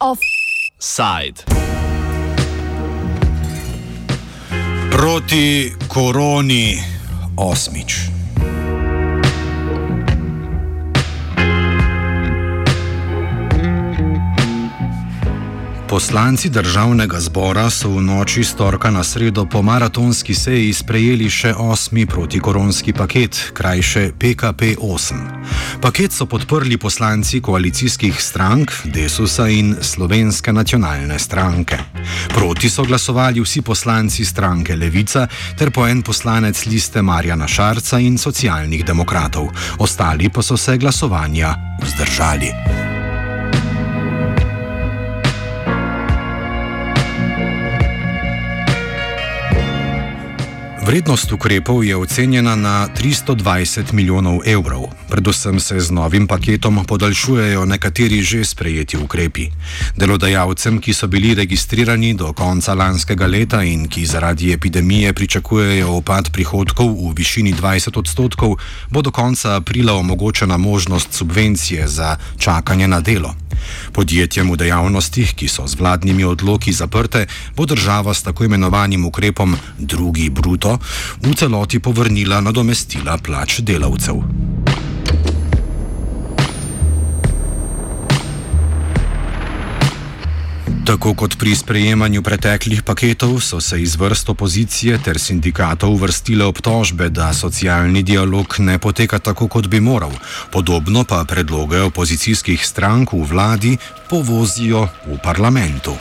Offside. Proti koroni osmič. Poslanci državnega zbora so v noči storka na sredo po maratonski seji sprejeli še osmi protikoronski paket, krajše PKP-8. Paket so podprli poslanci koalicijskih strank, Desusa in Slovenske nacionalne stranke. Proti so glasovali vsi poslanci stranke Levica ter po en poslanec liste Marjana Šarca in socialnih demokratov. Ostali pa so se glasovanja vzdržali. Vrednost ukrepov je ocenjena na 320 milijonov evrov. Predvsem se z novim paketom podaljšujejo nekateri že sprejeti ukrepi. Delodajalcem, ki so bili registrirani do konca lanskega leta in ki zaradi epidemije pričakujejo upad prihodkov v višini 20 odstotkov, bo do konca aprila omogočena možnost subvencije za čakanje na delo. Podjetjem v dejavnostih, ki so z vladnimi odloki zaprte, bo država s tako imenovanim ukrepom drugi bruto v celoti povrnila nadomestila plač delavcev. Tako kot pri sprejemanju preteklih paketov so se iz vrst opozicije ter sindikatov vrstile obtožbe, da socialni dialog ne poteka tako, kot bi moral. Podobno pa predloge opozicijskih strank v vladi povozijo v parlamentu.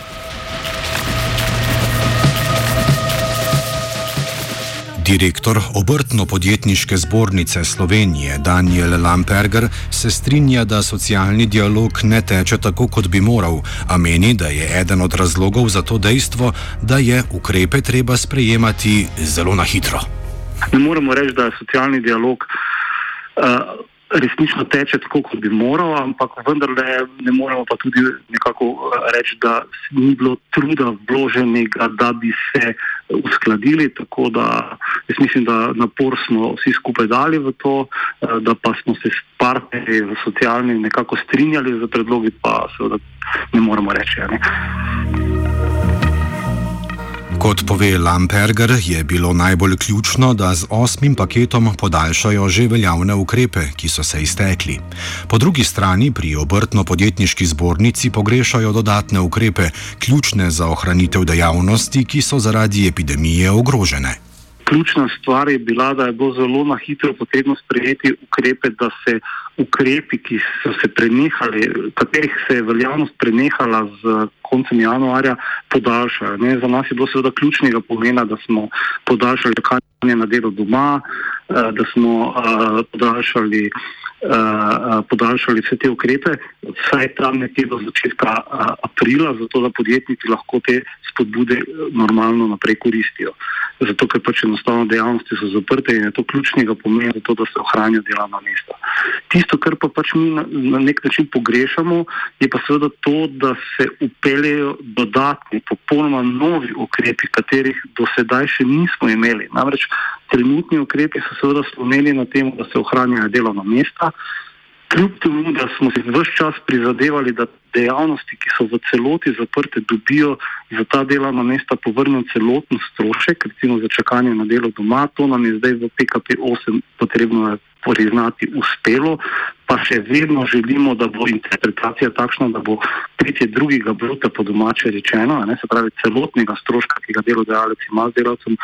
Direktor obrtno-podjetniške zbornice Slovenije Daniel Lamperger se strinja, da socialni dialog ne teče tako, kot bi moral, a meni, da je eden od razlogov za to dejstvo, da je ukrepe treba sprejemati zelo na hitro. Ne moremo reči, da je socialni dialog. Uh, resnično teče tako, kot bi moral, ampak vendarle ne moremo pa tudi nekako eh, reči, da ni bilo truda vloženega, da bi se uskladili. Tako da jaz mislim, da napor smo vsi skupaj dali v to, eh, da pa smo se s partnerji v socialni nekako strinjali za predlogi, pa seveda ne moremo reči. Ne. Kot pove Lamperger, je bilo najbolj ključno, da z osmim paketom podaljšajo že veljavne ukrepe, ki so se iztekli. Po drugi strani pri obrtno-podjetniški zbornici pogrešajo dodatne ukrepe, ključne za ohranitev dejavnosti, ki so zaradi epidemije ogrožene. Ključna stvar je bila, da je bilo zelo na hitro potrebno sprejeti ukrepe, da se ukrepi, ki so se prenehali, katerih se je veljavnost prenehala z koncem januarja, podaljšajo. Ne, za nas je bilo seveda ključnega pomena, da smo podaljšali čakanje na delo doma, eh, da smo uh, podaljšali, podaljšali vse te ukrepe, vsaj tam nekje do začetka uh, aprila, zato da podjetniki lahko te spodbude normalno naprej koristijo. Zato, ker pač enostavno dejavnosti so zaprte in je to ključnega pomena, zato, da se ohranja delovna mesta. Tisto, kar pa pač mi na, na nek način pogrešamo, je pa seveda to, da se upeljejo dodatni, popolnoma novi ukrepi, katerih do sedaj še nismo imeli. Namreč trenutni ukrepi so seveda slonili na tem, da se ohranjajo delovna mesta. Kljub temu, da smo si vse čas prizadevali, da dejavnosti, ki so v celoti zaprte, dobijo za ta delovna mesta povrnjen celoten strošek, recimo za čakanje na delo doma, to nam je zdaj v PKP 8 potrebno priznati uspelo, pa še vedno želimo, da bo interpretacija takšna, da bo tretje drugega bruta po domače rečeno, ne, se pravi celotnega stroška, ki ga delodajalec ima z delavcem,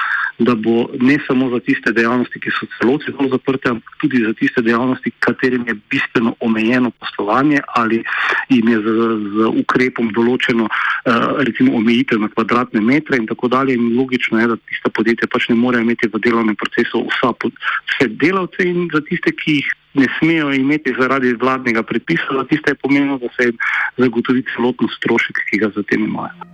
da bo ne samo za tiste dejavnosti, ki so celoti zelo zaprte, ampak tudi za tiste dejavnosti, katerim je bistveno omejeno poslovanje ali jim je z, z ukrepom določeno uh, recimo omejitev na kvadratne metre in tako dalje. In logično je, da tiste podjetja pač ne morejo imeti v delovnem procesu vsa, vse delavce in za tiste, ki jih ne smejo imeti zaradi vladnega predpisa, za tiste je pomenilo, da se jim zagotovi celoten strošek, ki ga zatem imajo.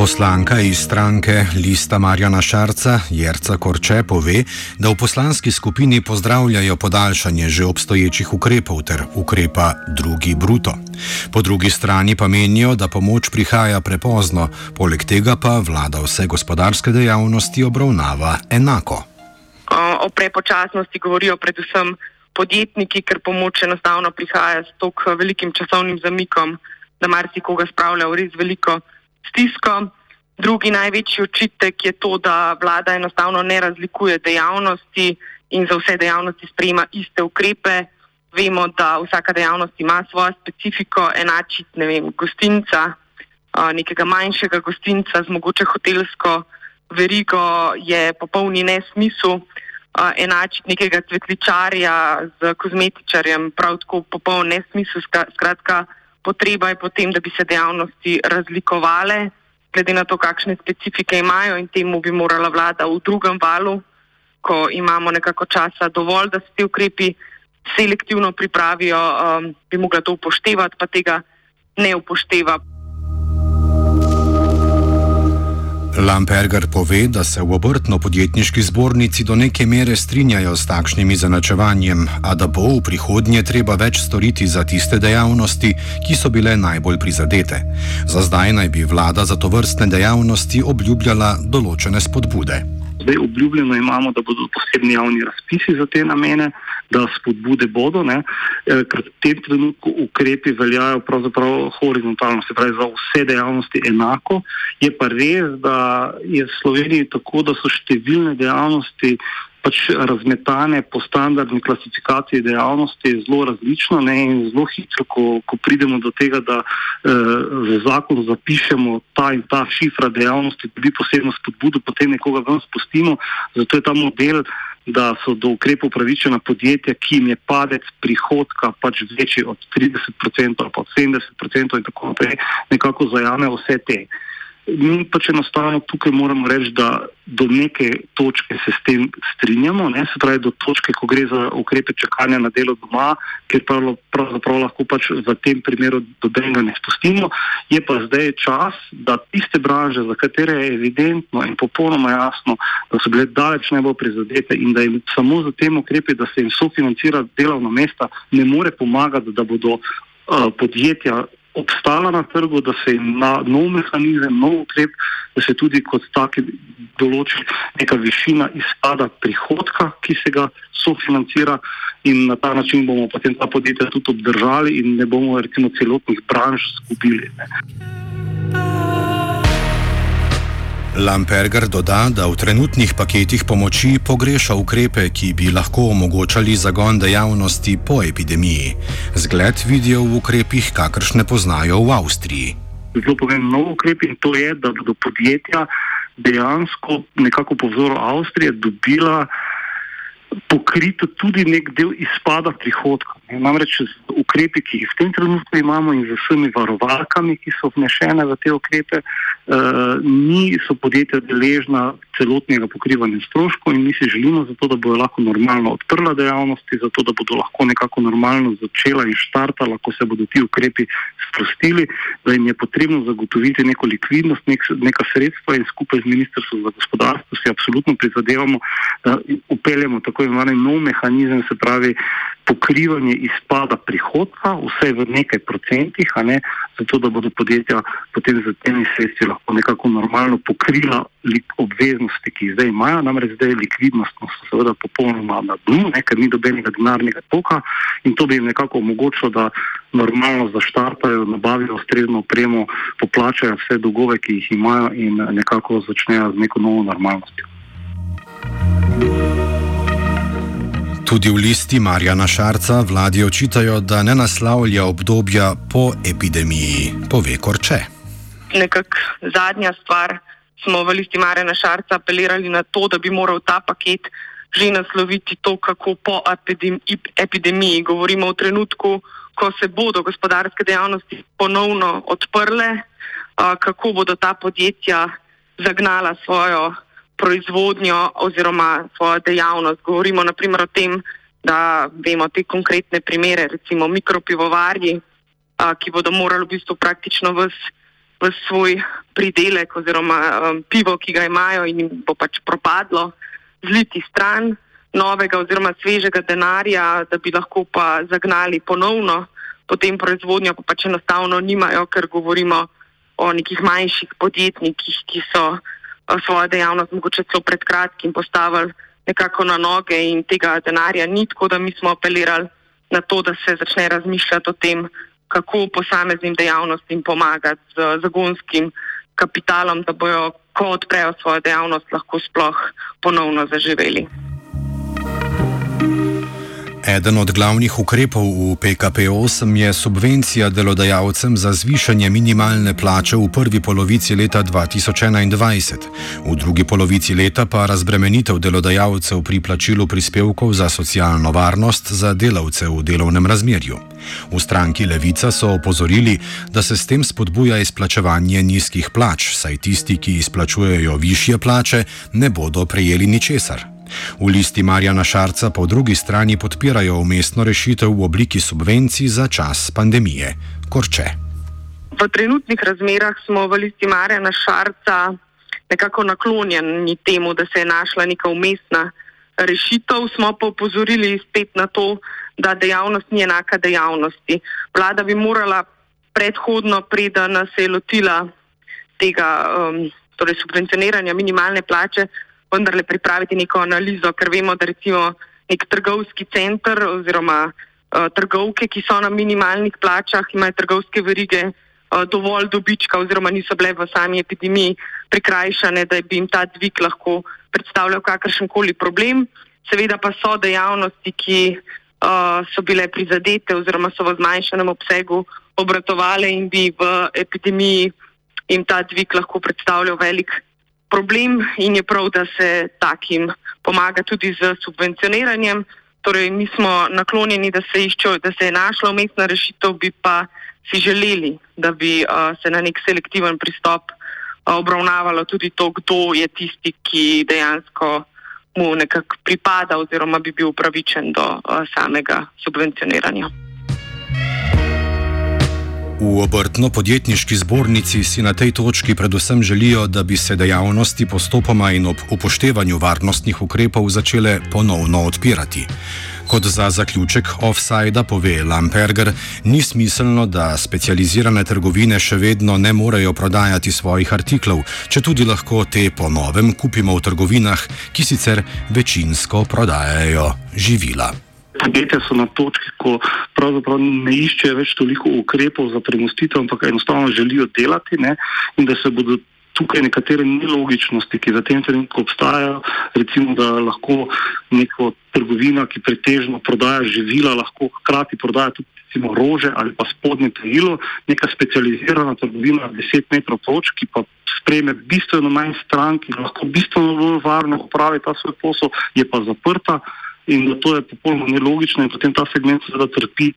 Poslanka iz stranke Lista Marjana Šarca, Jerca Korče, pove, da v poslanski skupini pozdravljajo podaljšanje že obstoječih ukrepov ter ukrepa drugi bruto. Po drugi strani pa menijo, da pomoč prihaja prepozno, poleg tega pa vlada vse gospodarske dejavnosti obravnava enako. O prepočasnosti govorijo predvsem podjetniki, ker pomoč enostavno prihaja s tako velikim časovnim zamikom, da marsikoga spravlja v res veliko stisko. Drugi največji očitek je to, da vlada enostavno ne razlikuje dejavnosti in za vse dejavnosti sprejema iste ukrepe. Vemo, da vsaka dejavnost ima svojo specifiko, enačiti ne vem, gostinca, nekega manjšega gostinca z mogoče hotelsko verigo je popolni nesmisel. Enačiti nekega cvetličarja z kozmetičarjem prav tako popoln nesmisel. Skratka, potreba je potem, da bi se dejavnosti razlikovale, glede na to, kakšne specifike imajo in temu bi morala vlada v drugem valu, ko imamo nekako časa dovolj, da se ti ukrepi selektivno pripravijo, um, bi mogla to upoštevati, pa tega ne upošteva. Lamperger pove, da se v obrtno-podjetniški zbornici do neke mere strinjajo s takšnimi zanačevanjem, a da bo v prihodnje treba več storiti za tiste dejavnosti, ki so bile najbolj prizadete. Za zdaj naj bi vlada za to vrstne dejavnosti obljubljala določene spodbude. Zdaj obljubljeno imamo, da bodo posebni javni razpisi za te namene, da spodbude bodo, ne, eh, ker v tem trenutku ukrepi veljajo pravzaprav horizontalno, se pravi za vse dejavnosti enako. Je pa res, da je v Sloveniji tako, da so številne dejavnosti pač razmetane po standardni klasifikaciji dejavnosti zelo različno ne, in zelo hitro, ko, ko pridemo do tega, da eh, v zakon zapišemo ta in ta šifra dejavnosti, tudi posebno spodbudo, potem nekoga ven spustimo. Zato je ta model, da so do ukrepov upravičena podjetja, ki jim je padec prihodka pač večji od 30% ali pa od 70% in tako naprej, nekako zajame vse te. Mi pač enostavno tukaj moramo reči, da do neke točke se s tem strinjamo, ne? se pravi do točke, ko gre za ukrepe čakanja na delo doma, ker pravzaprav lahko pač v tem primeru dobenega ne spustimo. Je pa zdaj čas, da tiste branže, za katere je evidentno in popolnoma jasno, da so bile daleč najbolj prizadete in da jim samo za tem ukrepe, da se jim sofinancira delovna mesta, ne more pomagati, da bodo uh, podjetja obstala na trgu, da se ima nov mehanizem, nov ukrep, da se tudi kot taki določi neka višina izpada prihodka, ki se ga sofinancira in na ta način bomo potem ta podjetja tudi obdržali in ne bomo recimo celotnih branž zgubili. Ne. Lamperger doda, da v trenutnih paketih pomoči pogreša ukrepe, ki bi lahko omogočali zagon dejavnosti po epidemiji. Zgled vidijo v ukrepih, kakršne poznajo v Avstriji. Zelo pomemben nov ukrep in to je, da bodo podjetja dejansko nekako po vzoru Avstrije dobila pokrito tudi nek del izpada prihodka. Namreč ukrepi, ki jih v tem trenutku imamo in z vsemi varovalkami, ki so vnešene v te ukrepe, eh, niso podjetja deležna celotnega pokrivanja stroškov in mi si želimo zato, da bodo lahko normalno odprla dejavnosti, zato da bodo lahko nekako normalno začela in štartala, ko se bodo ti ukrepi sprostili, da jim je potrebno zagotoviti neko likvidnost, nek, neka sredstva in skupaj z Ministrstvom za gospodarstvo si absolutno prizadevamo, da upeljemo tako imenovani nov mehanizem, se pravi pokrivanje izpada prihodka, vse v nekaj procentih, ne, zato da bodo podjetja potem z temi sredstvi lahko nekako normalno pokrila obveznosti, ki jih zdaj imajo, namreč zdaj je likvidnost no, seveda popolnoma na dnu, ker ni dobenega denarnega toka in to bi jim nekako omogočilo, da normalno zaštartajo, nabavijo ustrezno opremo, poplačajo vse dolgove, ki jih imajo in nekako začnejo z neko novo normalnostjo. Tudi v listi Marjana Šarca vladi očitajo, da ne naslavlja obdobja po epidemiji, pove Korče. Nekak zadnja stvar smo v listi Marjana Šarca apelirali na to, da bi moral ta paket že nasloviti to, kako po epidemiji. Govorimo o trenutku, ko se bodo gospodarske dejavnosti ponovno odprle, kako bodo ta podjetja zagnala svojo proizvodnjo oziroma svojo dejavnost. Govorimo naprimer o tem, da vemo te konkretne primere, recimo mikropivovarji, a, ki bodo morali v bistvu praktično vse v svoj pridelek oziroma um, pivo, ki ga imajo in jim bo pač propadlo, zliti stran novega oziroma svežega denarja, da bi lahko pa zagnali ponovno potem proizvodnjo, pa pač enostavno nimajo, ker govorimo o nekih manjših podjetnikih, ki so svojo dejavnost mogoče celo pred kratkim postavili nekako na noge in tega denarja ni, tako da mi smo apelirali na to, da se začne razmišljati o tem, kako posameznim dejavnostim pomagati z zagonskim kapitalom, da bojo, ko odprejo svojo dejavnost, lahko sploh ponovno zaživeli. Eden od glavnih ukrepov v PKP-8 je subvencija delodajalcem za zvišanje minimalne plače v prvi polovici leta 2021, v drugi polovici leta pa razbremenitev delodajalcev pri plačilu prispevkov za socialno varnost za delavce v delovnem razmerju. V stranki Levica so opozorili, da se s tem spodbuja izplačevanje nizkih plač, saj tisti, ki izplačujejo višje plače, ne bodo prejeli ničesar. V listi Marjana Šarca po drugi strani podpirajo umestno rešitev v obliki subvencij za čas pandemije. Korče. V trenutnih razmerah smo v listi Marjana Šarca nekako naklonjeni temu, da se je našla neka umestna rešitev, smo pa upozorili spet na to, da dejavnost ni enaka dejavnosti. Vlada bi morala predhodno, preden se je lotila tega um, torej subvencioniranja minimalne plače, vendarle pripraviti neko analizo, ker vemo, da recimo nek trgovski center oziroma uh, trgovke, ki so na minimalnih plačah, imajo trgovske verige uh, dovolj dobička oziroma niso bile v sami epidemiji prikrajšane, da bi jim ta dvig lahko predstavljal kakršen koli problem. Seveda pa so dejavnosti, ki uh, so bile prizadete oziroma so v zmanjšanem obsegu obratovale in bi v epidemiji jim ta dvig lahko predstavljal velik problem in je prav, da se takim pomaga tudi z subvencioniranjem. Torej, mi smo naklonjeni, da se, iščo, da se je našla umestna rešitev, bi pa si želeli, da bi uh, se na nek selektiven pristop uh, obravnavalo tudi to, kdo je tisti, ki dejansko mu nekako pripada oziroma bi bil upravičen do uh, samega subvencioniranja. V obrtno-podjetniški zbornici si na tej točki predvsem želijo, da bi se dejavnosti postopoma in ob upoštevanju varnostnih ukrepov začele ponovno odpirati. Kot za zaključek offsajda pove Lamperger, ni smiselno, da specializirane trgovine še vedno ne morejo prodajati svojih artiklov, če tudi lahko te po novem kupimo v trgovinah, ki sicer večinsko prodajajo živila podjetja so na točki, ko pravzaprav ne iščejo več toliko ukrepov za premustitev, ampak enostavno želijo delati ne, in da se bodo tukaj nekatere nelogičnosti, ki za tem trenutku obstajajo, recimo, da lahko neko trgovina, ki pretežno prodaja živila, lahko hkrati prodaja tudi recimo, rože ali pa spodnje perilo, neka specializirana trgovina 10 metrov točk, ki pa sprejme bistveno manj strank in lahko bistveno bolj varno opravi ta svoj posel, je pa zaprta in da to je popolnoma nelogično in potem ta segment seveda trpi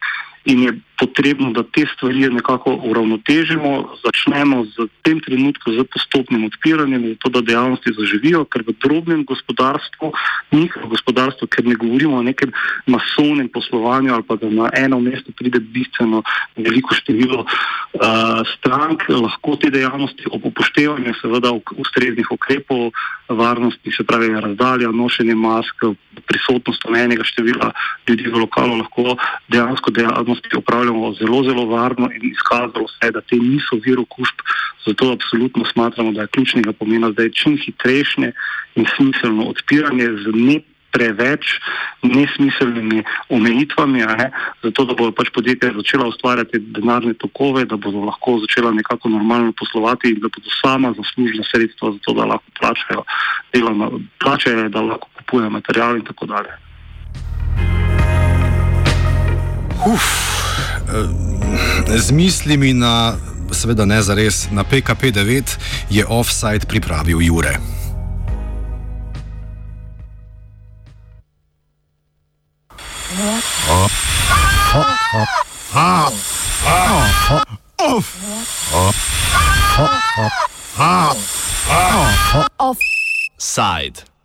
in je potrebno, da te stvari nekako uravnotežimo, začnemo z tem trenutkom z postopnim odpiranjem, zato da dejavnosti zaživijo, ker v drobnem gospodarstvu, njihovo gospodarstvo, ker ne govorimo o nekem masovnem poslovanju ali pa da na eno mesto pride bistveno veliko število uh, strank, lahko te dejavnosti ob upoštevanju seveda ustreznih ukrepov varnosti, se pravi razdalja, nošenje mask, prisotnost omenjenega števila ljudi v lokalu lahko dejansko dejavnosti upravljajo upravljamo zelo, zelo varno in izkazalo se, da te niso vir okužb. Zato absolutno smatramo, da je ključnega pomena zdaj čim hitrejše in smiselno odpiranje z ne preveč nesmiselnimi omejitvami, ne, zato da bodo pač podjetja začela ustvarjati denarne tokove, da bodo lahko začela nekako normalno poslovati in da bodo sama zaslužila sredstva za to, da lahko plačajo delovno, plačajo, da lahko kupujejo material in tako dalje. Uf. Z mislimi na, seveda ne za res, na PKP-9 je offside pripravil Jure. Offside.